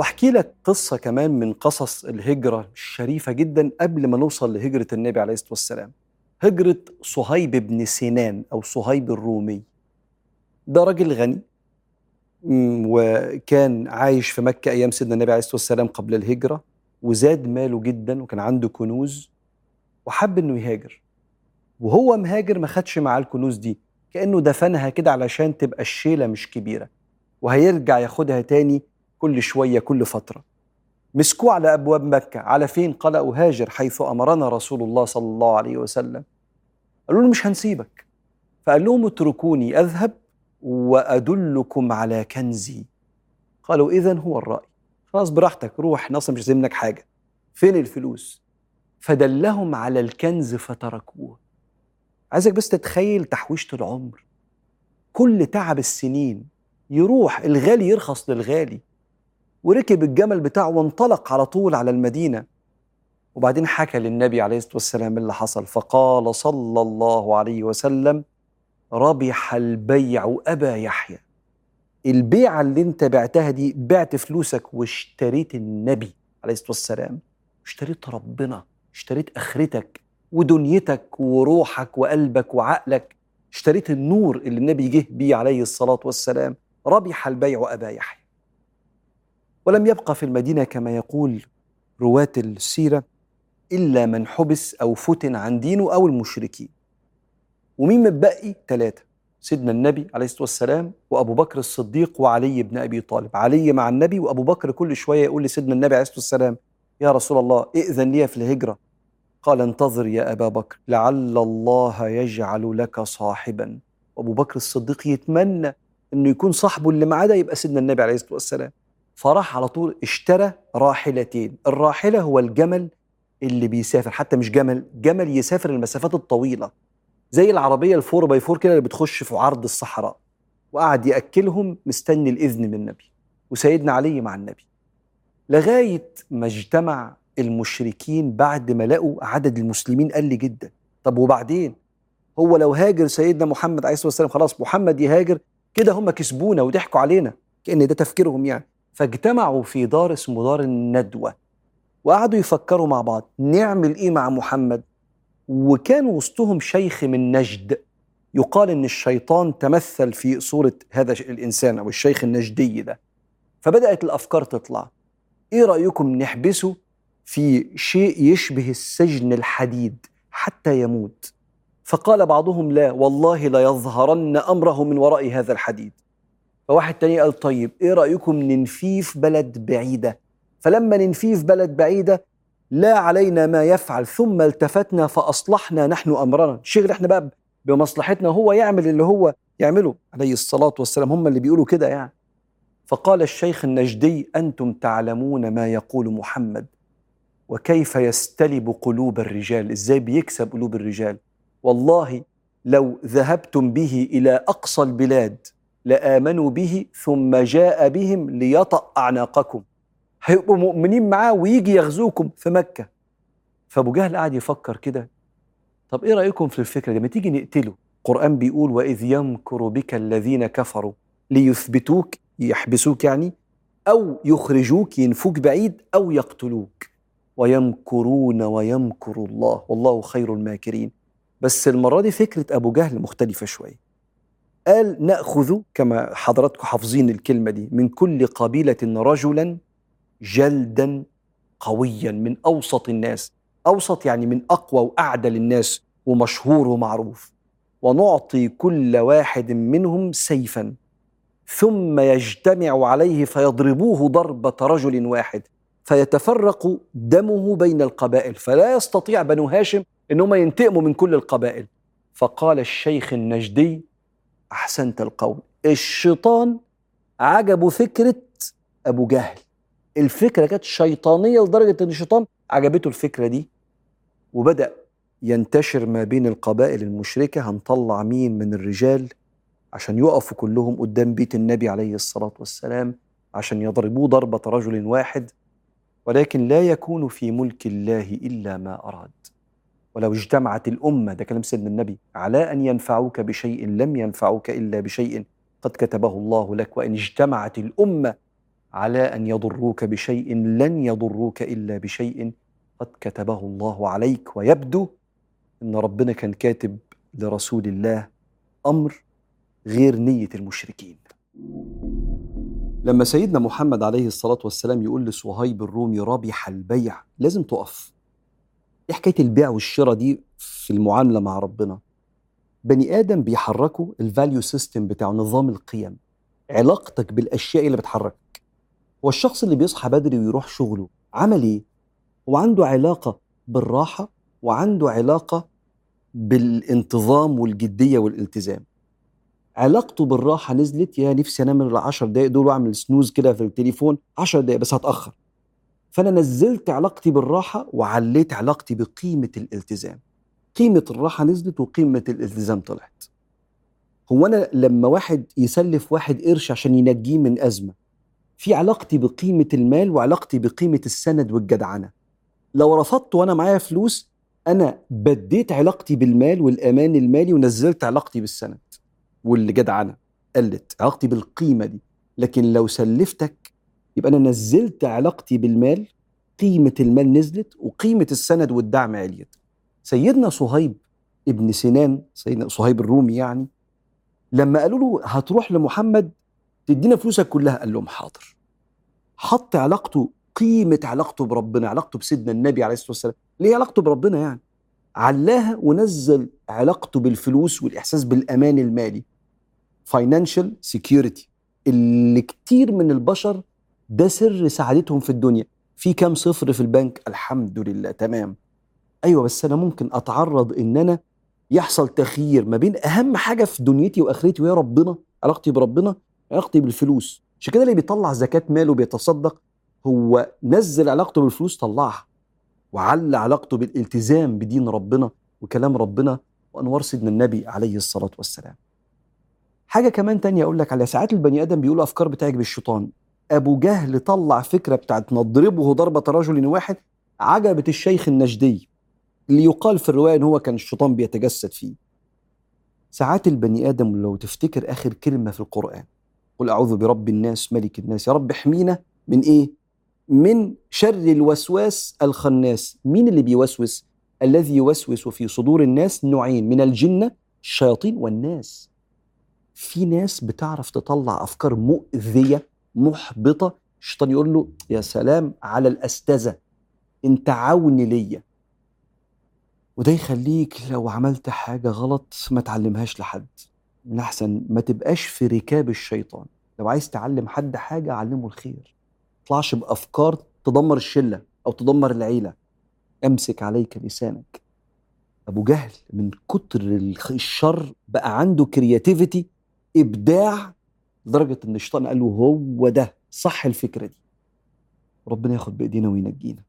واحكي لك قصة كمان من قصص الهجرة الشريفة جدا قبل ما نوصل لهجرة النبي عليه الصلاة والسلام. هجرة صهيب بن سنان أو صهيب الرومي. ده راجل غني وكان عايش في مكة أيام سيدنا النبي عليه الصلاة والسلام قبل الهجرة وزاد ماله جدا وكان عنده كنوز وحب إنه يهاجر. وهو مهاجر ما خدش معاه الكنوز دي كأنه دفنها كده علشان تبقى الشيلة مش كبيرة. وهيرجع ياخدها تاني كل شوية كل فترة. مسكوه على أبواب مكة على فين؟ قال أهاجر حيث أمرنا رسول الله صلى الله عليه وسلم. قالوا له مش هنسيبك. فقال لهم اتركوني أذهب وأدلكم على كنزي. قالوا إذا هو الرأي. خلاص براحتك روح نصر مش منك حاجة. فين الفلوس؟ فدلهم على الكنز فتركوه. عايزك بس تتخيل تحويشة العمر. كل تعب السنين يروح الغالي يرخص للغالي. وركب الجمل بتاعه وانطلق على طول على المدينة. وبعدين حكى للنبي عليه الصلاة والسلام اللي حصل. فقال صلى الله عليه وسلم ربح البيع أبا يحيى. البيعة اللي انت بعتها دي بعت فلوسك واشتريت النبي عليه الصلاة والسلام. اشتريت ربنا اشتريت آخرتك ودنيتك وروحك وقلبك وعقلك. اشتريت النور اللي النبي جه بيه عليه الصلاة والسلام. ربح البيع أبا يحيى. ولم يبقى في المدينة كما يقول رواة السيرة إلا من حبس أو فتن عن دينه أو المشركين. ومين متبقي؟ ثلاثة سيدنا النبي عليه الصلاة والسلام وأبو بكر الصديق وعلي بن أبي طالب. علي مع النبي وأبو بكر كل شوية يقول لسيدنا النبي عليه الصلاة والسلام يا رسول الله ائذن لي في الهجرة. قال انتظر يا أبا بكر لعل الله يجعل لك صاحبا. وأبو بكر الصديق يتمنى أنه يكون صاحبه اللي معاه ده يبقى سيدنا النبي عليه الصلاة والسلام. فراح على طول اشترى راحلتين. الراحلة هو الجمل اللي بيسافر حتى مش جمل جمل يسافر المسافات الطويلة. زي العربية ال four by four كده اللي بتخش في عرض الصحراء وقعد يأكلهم مستني الإذن من النبي وسيدنا علي مع النبي. لغاية ما اجتمع المشركين بعد ما لقوا عدد المسلمين قل جدا. طب وبعدين؟ هو لو هاجر سيدنا محمد عليه الصلاة والسلام خلاص محمد يهاجر كده هم كسبونا وضحكوا علينا كأن ده تفكيرهم يعني. فاجتمعوا في دار اسمه دار الندوة وقعدوا يفكروا مع بعض نعمل إيه مع محمد؟ وكان وسطهم شيخ من نجد يقال إن الشيطان تمثل في صورة هذا الإنسان أو الشيخ النجدي ده. فبدأت الأفكار تطلع. إيه رأيكم نحبسه في شيء يشبه السجن الحديد حتى يموت؟ فقال بعضهم لا والله ليظهرن أمره من وراء هذا الحديد. فواحد تاني قال طيب إيه رأيكم ننفيه في بلد بعيدة؟ فلما ننفيه في بلد بعيدة لا علينا ما يفعل ثم التفتنا فأصلحنا نحن أمرنا. الشيخ إحنا بقى بمصلحتنا هو يعمل اللي هو يعمله عليه الصلاة والسلام هم اللي بيقولوا كده يعني. فقال الشيخ النجدي أنتم تعلمون ما يقول محمد وكيف يستلب قلوب الرجال؟ إزاي بيكسب قلوب الرجال؟ والله لو ذهبتم به إلى أقصى البلاد لآمنوا به ثم جاء بهم ليطأ أعناقكم. هيبقوا مؤمنين معاه ويجي يغزوكم في مكة. فأبو جهل قعد يفكر كده. طب إيه رأيكم في الفكرة دي؟ ما تيجي نقتله. القران بيقول وإذ يمكر بك الذين كفروا ليثبتوك يحبسوك يعني أو يخرجوك ينفوك بعيد أو يقتلوك. ويمكرون ويمكر الله. والله خير الماكرين. بس المرة دي فكرة أبو جهل مختلفة شوية. قال نأخذ كما حضراتكم حافظين الكلمة دي من كل قبيلة رجلا جلدا قويا من أوسط الناس. أوسط يعني من أقوى وأعدل الناس ومشهور ومعروف. ونعطي كل واحد منهم سيفا. ثم يجتمع عليه فيضربوه ضربة رجل واحد. فيتفرق دمه بين القبائل. فلا يستطيع بنو هاشم إنهم ينتقموا من كل القبائل. فقال الشيخ النجدي أحسنت القول. الشيطان عجبه فكرة أبو جهل. الفكرة كانت شيطانية لدرجة إن الشيطان عجبته الفكرة دي وبدأ ينتشر ما بين القبائل المشركة هنطلع مين من الرجال؟ عشان يقفوا كلهم قدام بيت النبي عليه الصلاة والسلام عشان يضربوه ضربة رجل واحد. ولكن لا يكون في ملك الله إلا ما أراد. ولو اجتمعت الأمة ده كلام سيدنا النبي على أن ينفعوك بشيء لم ينفعوك إلا بشيء قد كتبه الله لك وإن اجتمعت الأمة على أن يضروك بشيء لن يضروك إلا بشيء قد كتبه الله عليك. ويبدو أن ربنا كان كاتب لرسول الله أمر غير نية المشركين. لما سيدنا محمد عليه الصلاة والسلام يقول لصهيب الرومي ربح البيع لازم تقف. إيه حكاية البيع والشراء دي في المعاملة مع ربنا. بني آدم بيحركوا ال value system بتاعه نظام القيم علاقتك بالأشياء اللي بتحركك. هو الشخص اللي بيصحى بدري ويروح شغله عمل إيه؟ هو عنده علاقة بالراحة وعنده علاقة بالانتظام والجدية والالتزام. علاقته بالراحة نزلت يا نفسي أنام العشر دقايق دول وأعمل سنوز كده في التليفون 10 دقايق بس هتأخر. فأنا نزلت علاقتي بالراحة وعليت علاقتي بقيمة الالتزام. قيمة الراحة نزلت وقيمة الالتزام طلعت. هو أنا لما واحد يسلف واحد قرش عشان ينجيه من أزمة في علاقتي بقيمة المال وعلاقتي بقيمة السند والجدعنة. لو رفضت وأنا معايا فلوس أنا بديت علاقتي بالمال والأمان المالي ونزلت علاقتي بالسند والجدعنة. قلت علاقتي بالقيمة دي. لكن لو سلفتك يبقى أنا نزلت علاقتي بالمال قيمة المال نزلت وقيمة السند والدعم عليت. سيدنا صهيب ابن سنان سيدنا صهيب الرومي يعني لما قالوا له هتروح لمحمد تدينا فلوسك كلها قال لهم حاضر. حط علاقته قيمة علاقته بربنا علاقته بسيدنا النبي عليه الصلاة والسلام. ليه علاقته بربنا يعني. علاها ونزل علاقته بالفلوس والإحساس بالأمان المالي. financial security اللي كتير من البشر ده سر سعادتهم في الدنيا. في كام صفر في البنك؟ الحمد لله تمام. أيوه بس أنا ممكن أتعرض إن أنا يحصل تخيير ما بين أهم حاجة في دنيتي وآخرتي وهي ربنا علاقتي بربنا علاقتي بالفلوس. عشان كده اللي بيطلع زكاة ماله بيتصدق هو نزل علاقته بالفلوس طلعها. وعلى علاقته بالالتزام بدين ربنا وكلام ربنا وأنوار سيدنا النبي عليه الصلاة والسلام. حاجة كمان تانية أقول لك على ساعات البني آدم بيقولوا افكار بتعجب الشيطان أبو جهل طلع فكرة بتاعت نضربه ضربة رجل واحد عجبت الشيخ النجدي اللي يقال في الرواية إن هو كان الشيطان بيتجسد فيه. ساعات البني آدم لو تفتكر آخر كلمة في القرآن قل أعوذ برب الناس ملك الناس يا رب احمينا من إيه؟ من شر الوسواس الخناس. مين اللي بيوسوس؟ الذي يوسوس في صدور الناس نوعين من الجنة الشياطين والناس. في ناس بتعرف تطلع أفكار مؤذية محبطة الشيطان يقول له يا سلام على الأستاذة أنت عون ليا. وده يخليك لو عملت حاجة غلط ما تعلمهاش لحد. من أحسن ما تبقاش في ركاب الشيطان. لو عايز تعلم حد حاجة علمه الخير. تطلعش بأفكار تدمر الشلة أو تدمر العيلة. أمسك عليك لسانك. أبو جهل من كتر الشر بقى عنده كرياتيفيتي إبداع لدرجة إن الشيطان قال له هو ده صح الفكرة دي. ربنا ياخد بإيدينا وينجينا.